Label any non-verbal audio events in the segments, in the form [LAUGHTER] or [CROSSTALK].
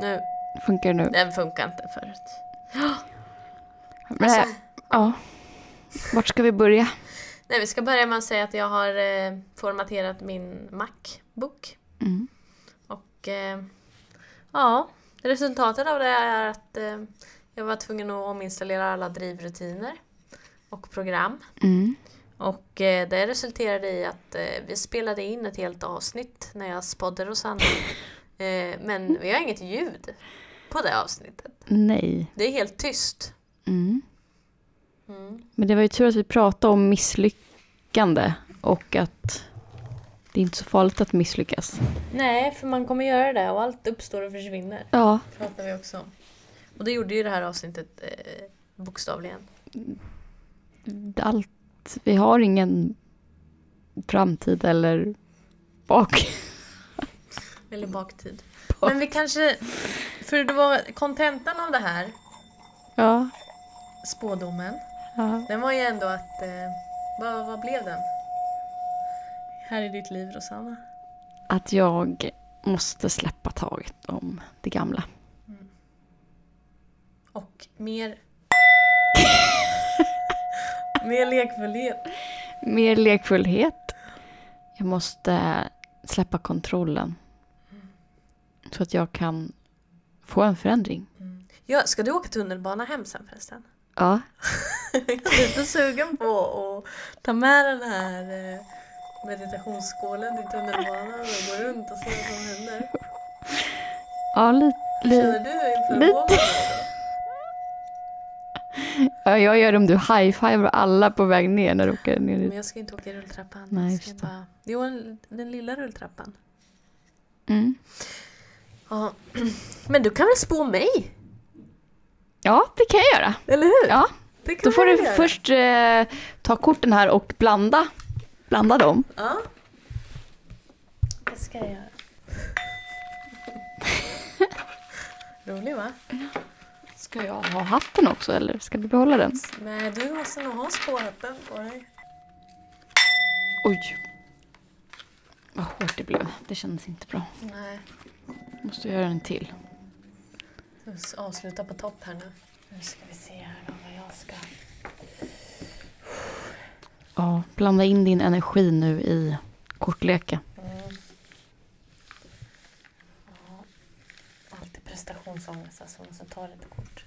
Nu, Funkar nu? den funkar inte förut. [GASPS] Men, Alltså, ja. Vart ska vi börja? nej, vi ska börja med att säga att jag har eh, formaterat min Macbook. Mm. Och eh, ja, resultatet av det är att eh, jag var tvungen att ominstallera alla drivrutiner och program. Mm. Och eh, det resulterade i att eh, vi spelade in ett helt avsnitt när jag spådde Rosanna. [LAUGHS] Eh, men vi har inget ljud på det avsnittet. Nej. Det är helt tyst. Mm. Mm. Men det var ju tur att vi pratade om misslyckande och att det är inte så farligt att misslyckas. Nej, för man kommer göra det och allt uppstår och försvinner. Ja, pratar vi också om. Och det gjorde ju det här avsnittet eh, bokstavligen. allt. Vi har ingen framtid eller bak. Eller baktid. Men vi kanske, för det var kontentan av det här, Ja. spådomen, ja. den var ju ändå att, eh, vad, vad blev den? Här i ditt liv Rosanna. Att jag måste släppa taget om det gamla. Och mer... [LAUGHS] mer lekfullhet. Mer lekfullhet. Jag måste släppa kontrollen. Så att jag kan få en förändring. Ja, ska du åka tunnelbana hem sen förresten? Ja. [LAUGHS] Jag är lite sugen på att ta med den här eh, meditationsskålen till tunnelbanan och gå runt och se vad som händer. Ja, lite. Känner du inför lite. [LAUGHS] ja, jag gör om du high-fivar alla på väg ner när du åker ner. Men jag ska inte åka i rulltrappan. Nej, just det. bara... Jo, en- den lilla rulltrappan. Mm. Ja. Men du kan väl spå mig? Ja, det kan jag göra. Eller hur? Ja, det kan då får du göra. först eh, ta korten här och blanda. Blanda dem. Ja. Det ska jag göra. [LAUGHS] Rolig va? Ska jag ha hatten också eller ska du behålla den? Nej, du måste nog ha spårhatten på dig. Oj. Vad hårt det blev. Det kändes inte bra. Nej. Måste göra en till. Avsluta på topp här nu. Nu ska vi se här då vad jag ska... Ja, blanda in din energi nu i kortleken. Mm. Ja. Alltid prestationsångest alltså, måste ta lite kort.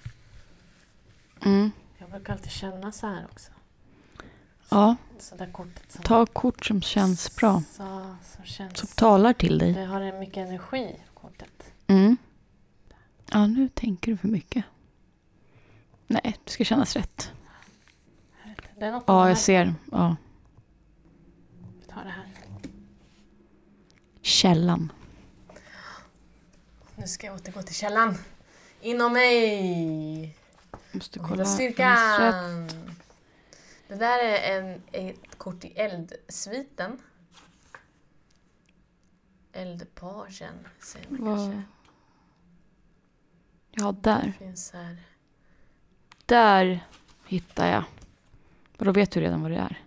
Mm. Jag brukar alltid känna så här också. Ja, Så där kortet som... ta kort som känns bra. Så, som känns... Som talar till dig. Det har en mycket energi, kortet. Mm. Ja, nu tänker du för mycket. Nej, det ska kännas rätt. Det är något Ja, jag ser. Ja. Vi tar det här. Källan. Nu ska jag återgå till källan. Inom mig. Måste kolla. styrkan. Det där är en, ett kort i eldsviten. Eldpagen man Vad- kanske. Ja, där. finns här. Där hittar jag. Och då vet du redan vad det är.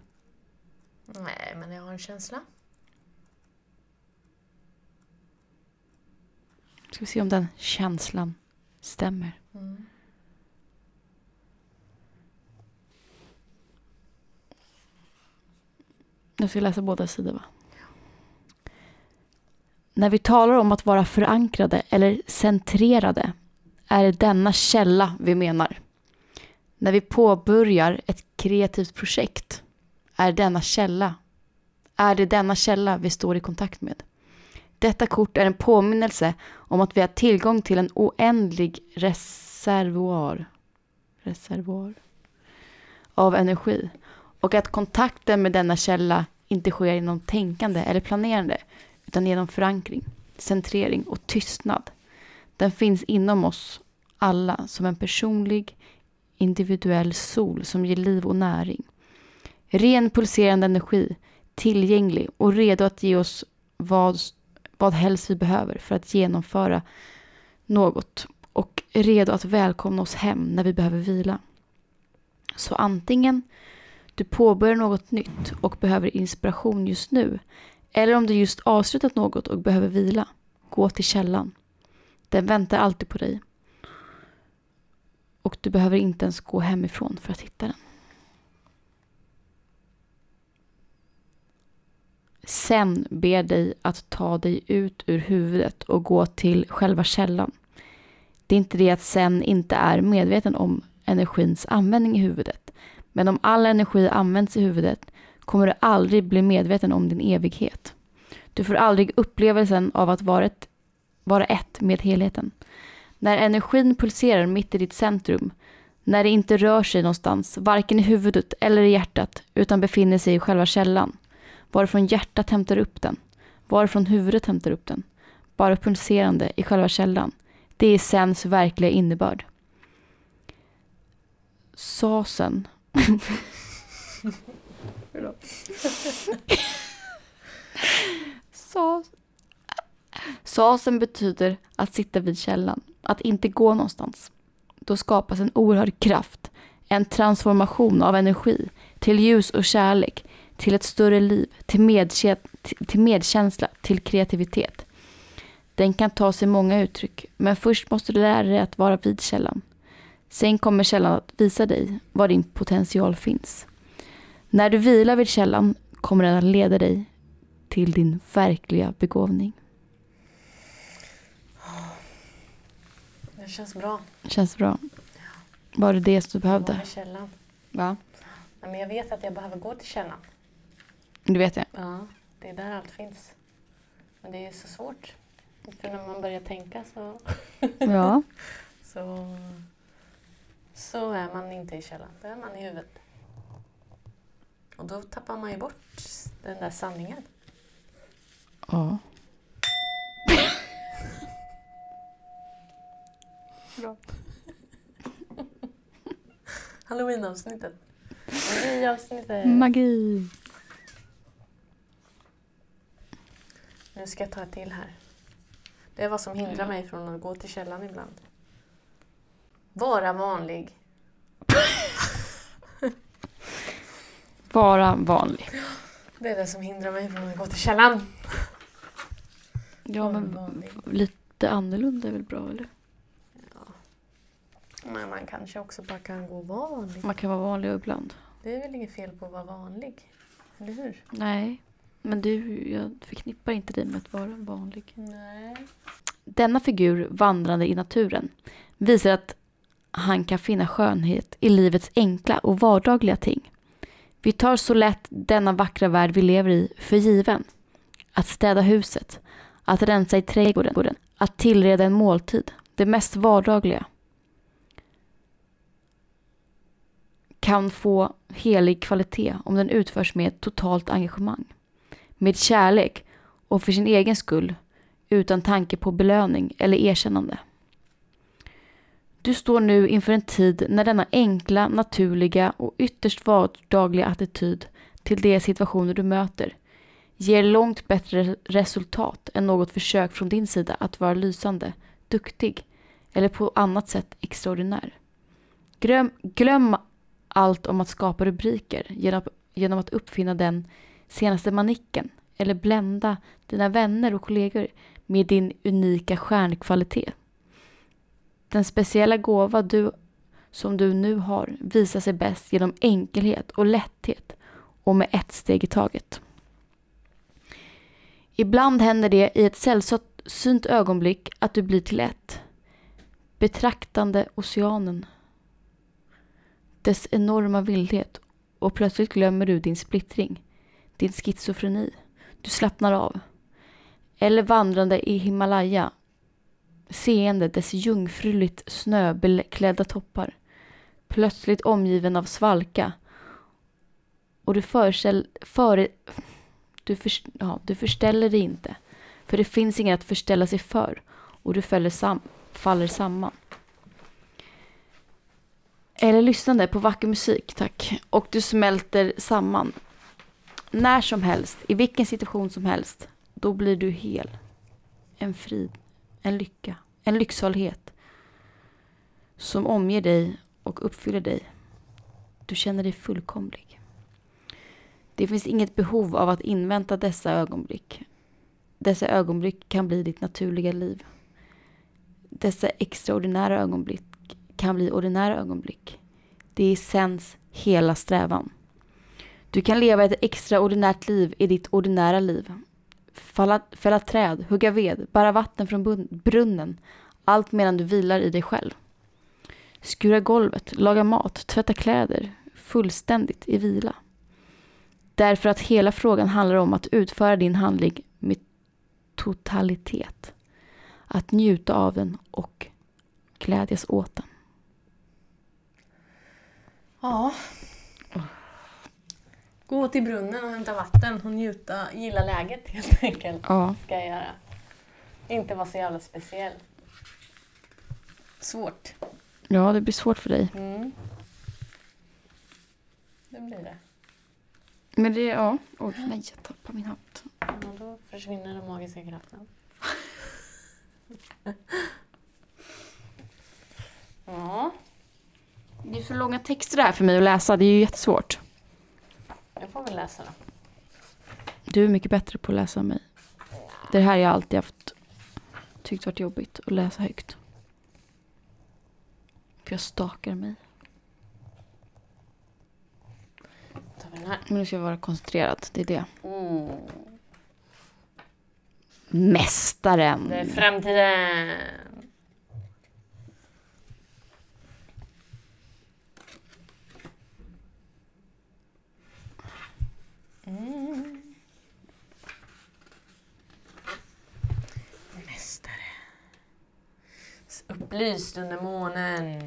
Nej, men jag har en känsla. Ska vi se om den känslan stämmer. Mm. Jag ska läsa båda sidor va? När vi talar om att vara förankrade eller centrerade är det denna källa vi menar. När vi påbörjar ett kreativt projekt är denna källa är det denna källa vi står i kontakt med. Detta kort är en påminnelse om att vi har tillgång till en oändlig reservoar, reservoar av energi och att kontakten med denna källa inte sker genom tänkande eller planerande utan genom förankring, centrering och tystnad. Den finns inom oss alla som en personlig individuell sol som ger liv och näring. Ren pulserande energi, tillgänglig och redo att ge oss vad, vad helst vi behöver för att genomföra något och redo att välkomna oss hem när vi behöver vila. Så antingen du påbörjar något nytt och behöver inspiration just nu eller om du just avslutat något och behöver vila, gå till källan. Den väntar alltid på dig. Och du behöver inte ens gå hemifrån för att hitta den. Sen ber dig att ta dig ut ur huvudet och gå till själva källan. Det är inte det att sen inte är medveten om energins användning i huvudet. Men om all energi används i huvudet kommer du aldrig bli medveten om din evighet. Du får aldrig upplevelsen av att vara ett, vara ett med helheten. När energin pulserar mitt i ditt centrum, när det inte rör sig någonstans, varken i huvudet eller i hjärtat, utan befinner sig i själva källan, varifrån hjärtat hämtar upp den, varifrån huvudet hämtar upp den, bara pulserande i själva källan. Det är sens verkliga innebörd. Sasen. [LAUGHS] Sas. [LAUGHS] Sasen betyder att sitta vid källan, att inte gå någonstans. Då skapas en oerhörd kraft, en transformation av energi till ljus och kärlek, till ett större liv, till, medkä till medkänsla, till kreativitet. Den kan ta sig många uttryck, men först måste du lära dig att vara vid källan. Sen kommer källan att visa dig var din potential finns. När du vilar vid källan kommer den att leda dig till din verkliga begåvning. Det känns bra. Känns bra. Var det det du behövde? Vara i källan. Va? Nej, men jag vet att jag behöver gå till källan. Du vet det? Ja, det är där allt finns. Men det är så svårt. För när man börjar tänka så, Ja. [LAUGHS] så, så är man inte i källan. Då är man i huvudet. Och då tappar man ju bort den där sanningen. ja. Halloween-avsnittet. Magi-avsnittet. Magi. Nu ska jag ta ett till här. Det är vad som hindrar mig från att gå till källan ibland. Vara vanlig. Vara vanlig. Det är det som hindrar mig från att gå till källan. Ja, men vanlig. lite annorlunda är väl bra, eller? Men man kanske också bara kan gå vanlig. Man kan vara vanlig ibland. Det är väl inget fel på att vara vanlig? Eller hur? Nej, men du, jag förknippar inte dig med att vara vanlig. Nej. Denna figur vandrande i naturen visar att han kan finna skönhet i livets enkla och vardagliga ting. Vi tar så lätt denna vackra värld vi lever i för given. Att städa huset, att rensa i trädgården, att tillreda en måltid, det mest vardagliga. Kan få helig kvalitet om den utförs med totalt engagemang. Med kärlek och för sin egen skull utan tanke på belöning eller erkännande. Du står nu inför en tid när denna enkla, naturliga och ytterst vardagliga attityd till de situationer du möter ger långt bättre resultat än något försök från din sida att vara lysande, duktig eller på annat sätt extraordinär. Glöm, glöm allt om att skapa rubriker genom, genom att uppfinna den senaste manicken eller blända dina vänner och kollegor med din unika stjärnkvalitet. Den speciella gåva du, som du nu har visar sig bäst genom enkelhet och lätthet och med ett steg i taget. Ibland händer det i ett sällsynt ögonblick att du blir till ett. Betraktande oceanen. Dess enorma vildhet och plötsligt glömmer du din splittring, din schizofreni. Du slappnar av. Eller vandrande i Himalaya, seende dess jungfruligt snöbeklädda toppar, plötsligt omgiven av svalka. Och du föreställ, före, du, för, ja, du förställer dig inte, för det finns inget att förställa sig för och du sam, faller samman. Eller lyssnande på vacker musik, tack. Och du smälter samman. När som helst, i vilken situation som helst, då blir du hel. En frid, en lycka, en lycksalighet som omger dig och uppfyller dig. Du känner dig fullkomlig. Det finns inget behov av att invänta dessa ögonblick. Dessa ögonblick kan bli ditt naturliga liv. dessa extraordinära ögonblick kan bli ordinära ögonblick. Det är sens hela strävan. Du kan leva ett extraordinärt liv i ditt ordinära liv. Falla, fälla träd, hugga ved, bära vatten från brunnen. Allt medan du vilar i dig själv. Skura golvet, laga mat, tvätta kläder. Fullständigt i vila. Därför att hela frågan handlar om att utföra din handling med totalitet. Att njuta av den och glädjas åt den. Ja. Gå till brunnen och hämta vatten och njuta, gilla läget [LAUGHS] helt enkelt. Ja. Ska jag göra. Inte vara så jävla speciell. Svårt. ja, det blir svårt för dig. Mm. Det blir det. Men det, ja. Oj, nej, jag tappade min hatt. Ja, då försvinner den magiska kraften. [LAUGHS] ja, Det är för långa texter där för mig att läsa. Det är ju jättesvårt. Jag får väl läsa då. Du är mycket bättre på att läsa än mig. Det här har jag alltid haft tyckt varit jobbigt att läsa högt. För jag stakar mig. Tar vi den här. Men nu ska jag vara koncentrerad. Det är det. Mm. Mästaren. Det är framtiden. Mm. Mästare. Upplyst under månen.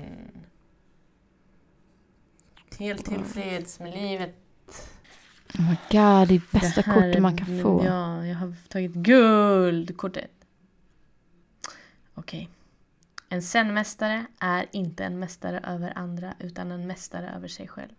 Helt tillfreds med livet. Oh my god, det är bästa Det kortet man kan få. Ja, jag har tagit guldkortet. Okej. En zen-mästare är inte en mästare över andra utan en mästare över sig själv.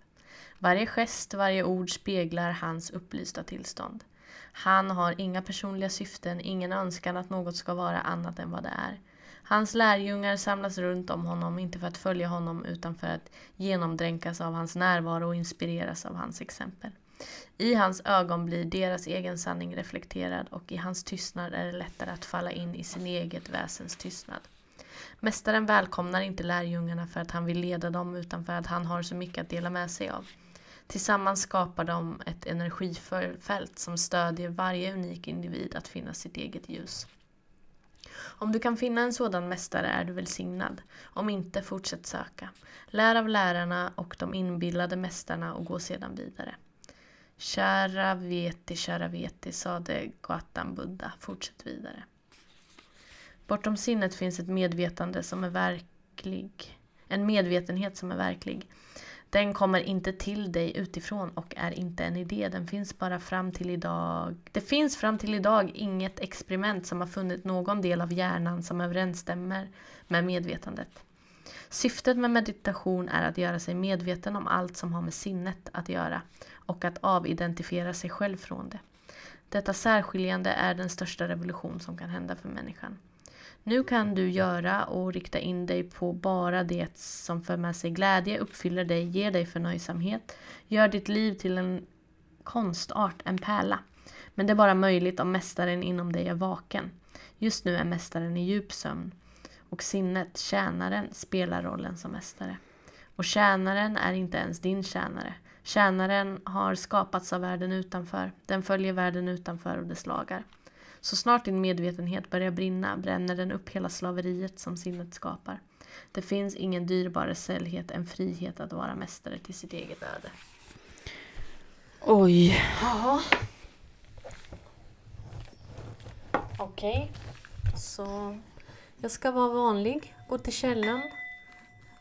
Varje gest, varje ord speglar hans upplysta tillstånd. Han har inga personliga syften, ingen önskan att något ska vara annat än vad det är. Hans lärjungar samlas runt om honom, inte för att följa honom utan för att genomdränkas av hans närvaro och inspireras av hans exempel. I hans ögon blir deras egen sanning reflekterad och i hans tystnad är det lättare att falla in i sin eget väsens tystnad. Mästaren välkomnar inte lärjungarna för att han vill leda dem utan för att han har så mycket att dela med sig av. Tillsammans skapar de ett energifält som stödjer varje unik individ att finna sitt eget ljus. Om du kan finna en sådan mästare är du välsignad. Om inte, fortsätt söka. Lär av lärarna och de inbillade mästarna och gå sedan vidare. Kära veti, kära veti, sade Gautam Buddha. Fortsätt vidare. Bortom sinnet finns ett medvetande som är verklig. En medvetenhet som är verklig. Den kommer inte till dig utifrån och är inte en idé. Den finns bara fram till idag. Det finns fram till idag inget experiment som har funnit någon del av hjärnan som överensstämmer med medvetandet. Syftet med meditation är att göra sig medveten om allt som har med sinnet att göra och att avidentifiera sig själv från det. Detta särskiljande är den största revolution som kan hända för människan. Nu kan du göra och rikta in dig på bara det som för med sig glädje, uppfyller dig, ger dig förnöjsamhet, gör ditt liv till en konstart, en pärla. Men det är bara möjligt om mästaren inom dig är vaken. Just nu är mästaren i djup sömn. Och sinnet, tjänaren, spelar rollen som mästare. Och tjänaren är inte ens din tjänare. Tjänaren har skapats av världen utanför. Den följer världen utanför och dess lagar. Så snart din medvetenhet börjar brinna bränner den upp hela slaveriet som sinnet skapar. Det finns ingen dyrbarare sällhet än frihet att vara mästare till sitt eget öde. Oj. Ja. Okej. Så jag ska vara vanlig, gå till källan,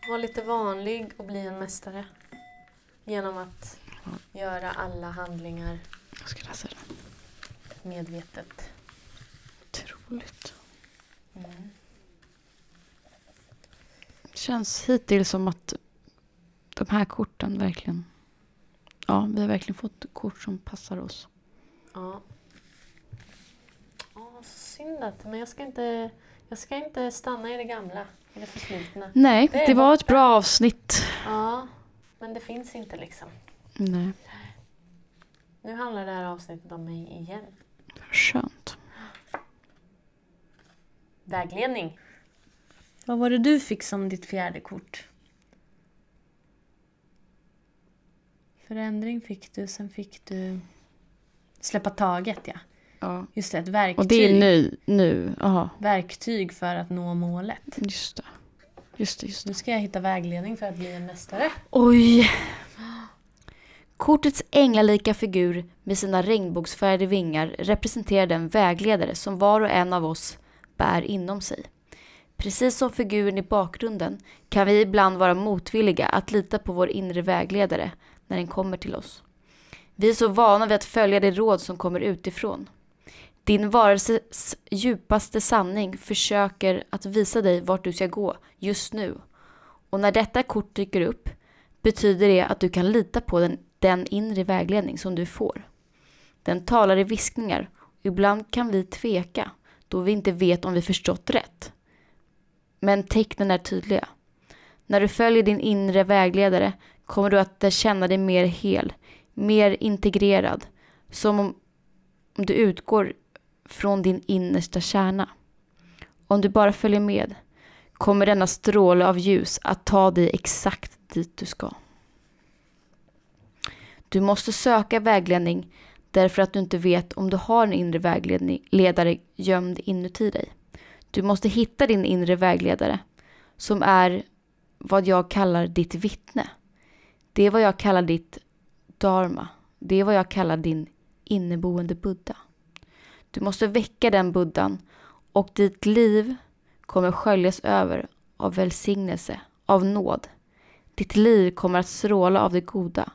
vara lite vanlig och bli en mästare. Genom att göra alla handlingar Jag ska läsa den. medvetet. Otroligt. Mm. Det känns hittills som att de här korten verkligen... Ja, vi har verkligen fått kort som passar oss. Ja. Ja, så synd att, men jag ska inte, jag ska inte stanna i det gamla, i det förflutna. Nej, Det det var ett bra avsnitt. Ja, men det finns inte liksom. Nej, Nu handlar det här avsnittet om mig igen. skönt. Vägledning. Vad var det du fick som ditt fjärde kort? Förändring fick du, sen fick du släppa taget ja. Ja. Just det, ett verktyg. Och det är nu, nu, aha. Verktyg för att nå målet. Just det. Just det, just det. Nu ska jag hitta vägledning för att bli en mästare. Oj! Kortets änglalika figur med sina regnbågsfärgade vingar representerar den vägledare som var och en av oss bär inom sig. Precis som figuren i bakgrunden kan vi ibland vara motvilliga att lita på vår inre vägledare när den kommer till oss. Vi är så vana vid att följa det råd som kommer utifrån. Din varelses djupaste sanning försöker att visa dig vart du ska gå just nu. Och när detta kort dyker upp betyder det att du kan lita på den, den inre vägledning som du får. Den talar i viskningar och ibland kan vi tveka då vi inte vet om vi förstått rätt. Men tecknen är tydliga. När du följer din inre vägledare kommer du att känna dig mer hel, mer integrerad, som om, du utgår från din innersta kärna. Om du bara följer med kommer denna stråle av ljus att ta dig exakt dit du ska. Du måste söka vägledning därför att du inte vet om du har en inre vägledare gömd inuti dig. Du måste hitta din inre vägledare som är vad jag kallar ditt vittne. Det är vad jag kallar ditt dharma. Det är vad jag kallar din inneboende buddha. Du måste väcka den buddhan och ditt liv kommer sköljas över av välsignelse, av nåd. Ditt liv kommer att stråla av det goda,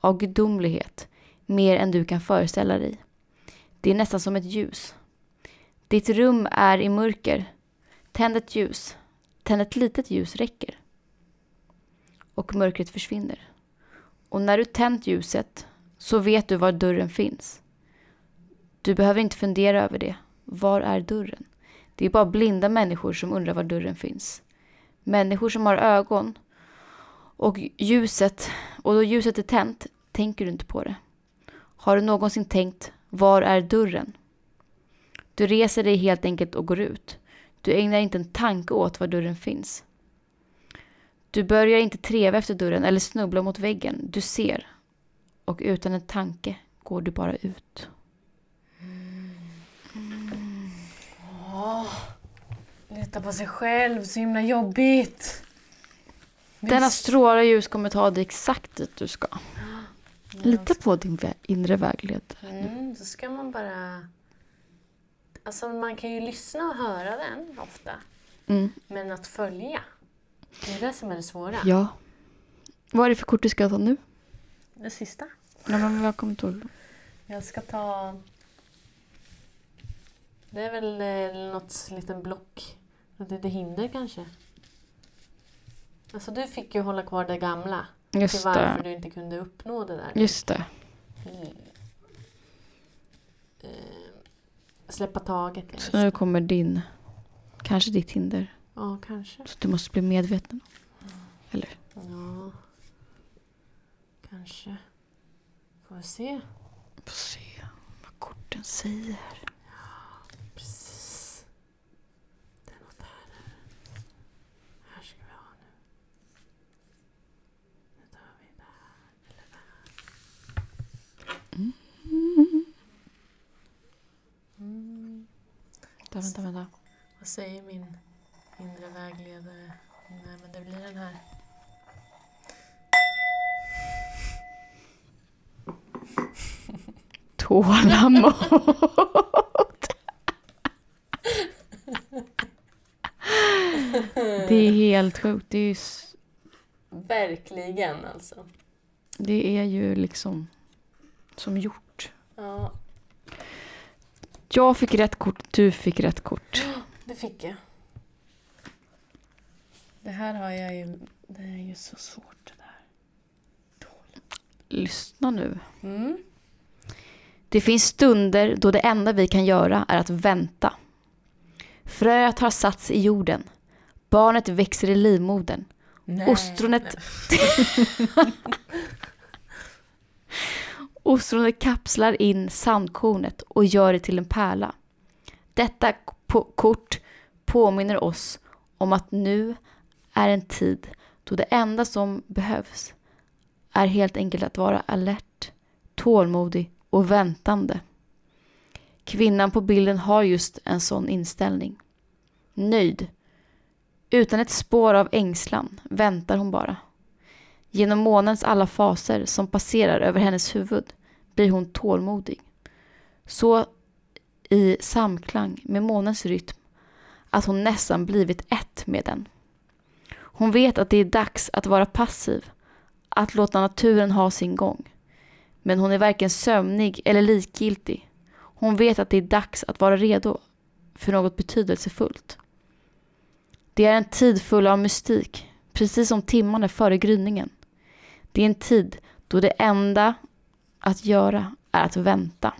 av gudomlighet, mer än du kan föreställa dig. Det är nästan som ett ljus. Ditt rum är i mörker. Tänd ett ljus. Tänd ett litet ljus räcker. Och mörkret försvinner. Och när du tänt ljuset så vet du var dörren finns. Du behöver inte fundera över det. Var är dörren? Det är bara blinda människor som undrar var dörren finns. Människor som har ögon och ljuset, och då ljuset är tänt tänker du inte på det. Har du någonsin tänkt, var är dörren? Du reser dig helt enkelt och går ut. Du ägnar inte en tanke åt var dörren finns. Du börjar inte treva efter dörren eller snubbla mot väggen. Du ser. Och utan en tanke går du bara ut. Åh, lita på sig själv, så himla jobbigt. Denna av ljus kommer ta dig exakt dit du ska. Lita på din inre vägledare. Mm, så ska man bara... Alltså man kan ju lyssna och höra den ofta. Mm. Men att följa, det är det som är det svåra. Ja. Vad är det för kort du ska ta nu? Det sista. Ja, men jag kommer inte ihåg. Jag ska ta... Det är väl eh, något liten block. Något litet hinder kanske. Alltså du fick ju hålla kvar det gamla. Till Just varför det. du inte kunde uppnå det där. Just det. Mm. Eh, släppa taget. Så nu kommer din, kanske ditt hinder. Ja, kanske. Så du måste bli medveten. Eller? Ja. Kanske. Får vi se. Får se vad korten säger. Precis. Det är något här. Här ska vi ha nu. Nu tar vi där. Eller där. Mm. Vänta, vänta, vänta. Vad säger min inre vägledare? Nej, men det blir den här. [LAUGHS] Tålamod. [LAUGHS] Det är helt sjukt. Det är ju, Verkligen alltså. det är ju liksom som gjort. Ja, Jag fick rätt kort, du fick rätt kort. Det fick jag. Det här har jag ju... Det är ju så svårt det där. Lyssna nu. Mm. Det finns stunder då det enda vi kan göra är att vänta. Fröet har satts i jorden. Barnet växer i livmodern. Nej. Ostronet... [LAUGHS] Ostronet kapslar in sandkornet och gör det till en pärla. Detta på kort påminner oss om att nu är en tid då det enda som behövs är helt enkelt att vara alert, tålmodig och väntande. Kvinnan på bilden har just en sån inställning. Nöjd. Utan ett spår av ängslan väntar hon bara. Genom månens alla faser som passerar över hennes huvud blir hon tålmodig. Så i samklang med månens rytm att hon nästan blivit ett med den. Hon vet att det är dags att vara passiv, att låta naturen ha sin gång. Men hon är varken sömnig eller likgiltig. Hon vet att det är dags att vara redo för något betydelsefullt. Det är en tid full av mystik, precis som timmarna före gryningen. Det är en tid då det enda att göra är att vänta.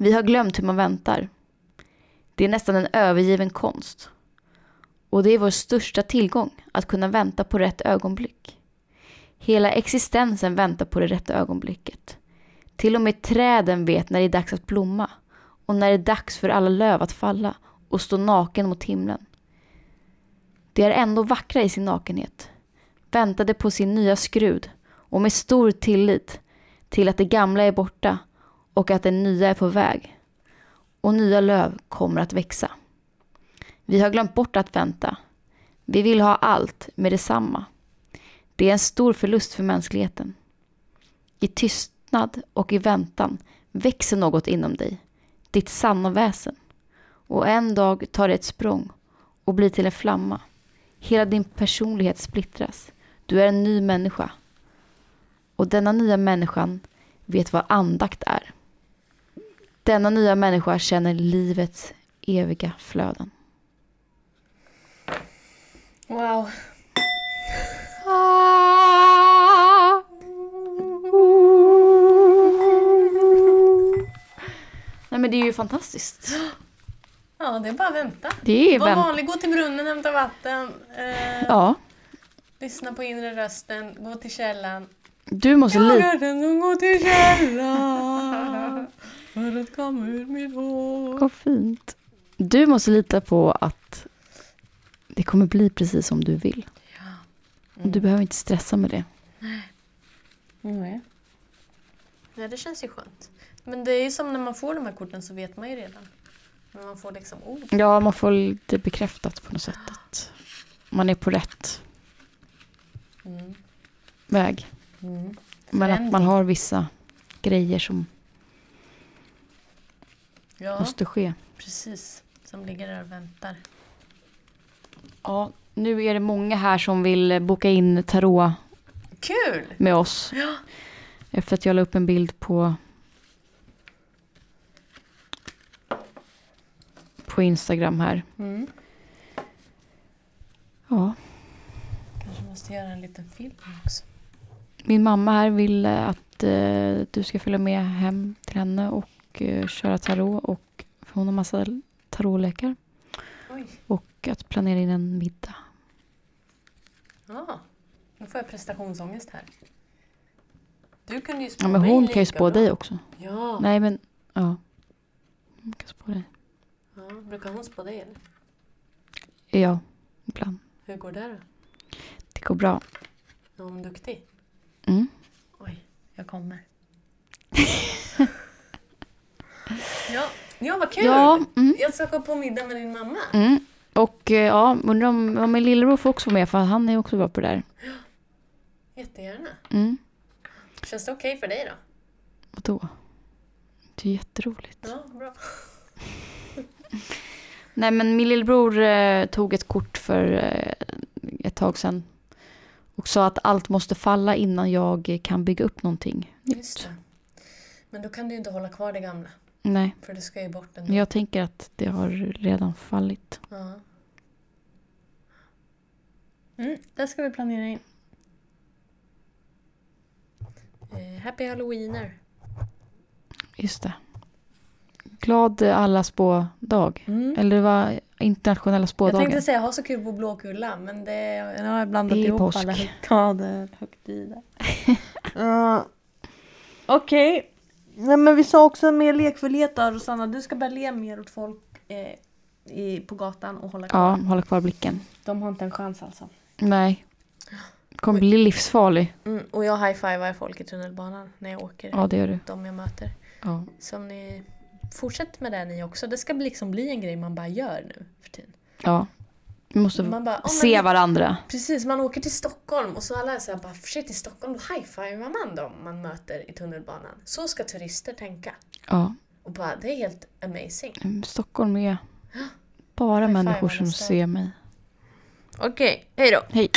Vi har glömt hur man väntar. Det är nästan en övergiven konst. Och det är vår största tillgång att kunna vänta på rätt ögonblick. Hela existensen väntar på det rätta ögonblicket. Till och med träden vet när det är dags att blomma och när det är dags för alla löv att falla och stå naken mot himlen. De är ändå vackra i sin nakenhet. Väntade på sin nya skrud och med stor tillit till att det gamla är borta och att det nya är på väg. Och nya löv kommer att växa. Vi har glömt bort att vänta. Vi vill ha allt med detsamma. Det är en stor förlust för mänskligheten. I tystnad och i väntan växer något inom dig, ditt sanna väsen. Och en dag tar det ett språng och blir till en flamma. Hela din personlighet splittras. Du är en ny människa. Och denna nya människan vet vad andakt är. Denna nya människa känner livets eviga flöden. Wow. Nej men det är ju fantastiskt. Ja, det är bara att vänta. Det är Var vänt... vanlig, gå till brunnen, hämta vatten. Eh, Ja, Lyssna på inre rösten, gå till källan. du måste Jag lita... är den som går till källan för att komma ur mitt hår. Vad fint. Du måste lita på att det kommer bli precis som du vill. Mm. Du behöver inte stressa med det. Nej. Nej, det känns ju skönt. Men det är ju som när man får de här korten så vet man ju redan. Men man får liksom ord. Ja, man får lite bekräftat på något sätt att man är på rätt Mm. väg. Mm. Men att man har vissa grejer som Ja, måste ske. precis. Som ligger där och väntar. Ja, nu är det många här som vill boka in tarot Kul! med oss. Ja. Efter att jag la upp en bild på på Instagram här. Mm. Ja, Kanske måste göra en liten film också. min mamma här vill eh, att eh, du ska följa med hem till henne och eh, köra tarot och för hon har massa tarotlekar Oj. och att planera in en middag. Ja, nu får jag prestationsångest här. Du kunde ju spå Ja, men mig hon kan ju spå bra. dig också. Ja. Nej, men ja. Hon kan spå dig. ja. Brukar hon spå dig eller? Ja, ibland. Hur går det då? Det går bra. Är hon duktig? Mm. Oj, jag kommer. [LAUGHS] ja, ja, vad kul! Ja, mm, Jag ska gå på middag med din mamma. mm. Och eh, ja, undrar om, om min lillebror får också vara med för han är också bra på det där. Jättegärna. Mm. Känns det okej för dig då? Vadå? Det är jätteroligt. Ja, bra. [LAUGHS] Nej men min lillebror eh, tog ett kort för eh, ett tag sedan. Och sa att allt måste falla innan jag kan bygga upp någonting. Just det. Men då kan du ju inte hålla kvar det gamla. Nej, För det ska ju bort ändå. jag tänker att det har redan fallit. Ja. Mm, det ska vi planera in. Eh, happy halloweener. Just det. Glad alla spådag. Mm. Eller det var internationella Jag spådagen. tänkte säga ha så kul på Blåkulla men det, nu har jag blandat är ihop påsk. alla högtider. [LAUGHS] Okej. Nej men vi sa också mer lekfullhet då Rosanna. Du ska börja le mer åt folk. Eh, i, på gatan och hålla kvar. Ja, hålla kvar blicken. De har inte en chans alltså. Nej. Kommer bli livsfarlig. Mm, och jag high-fivar folk i tunnelbanan när jag åker. Ja, det gör du. De jag möter. Ja. Så om ni fortsätter med det ni också. Det ska bli- liksom bli en grej man bara gör nu för tiden. ja. Vi måste Man bara, "Åh, se men- varandra. Precis, man åker till Stockholm och så alla är såhär bara shit i Stockholm då high-fivar man dem man möter i tunnelbanan. Så ska turister tänka. Ja. Och bara, det är helt amazing. Mm, Stockholm är [GASPS] bara människor som ser mig. Okej, hej då! Hej.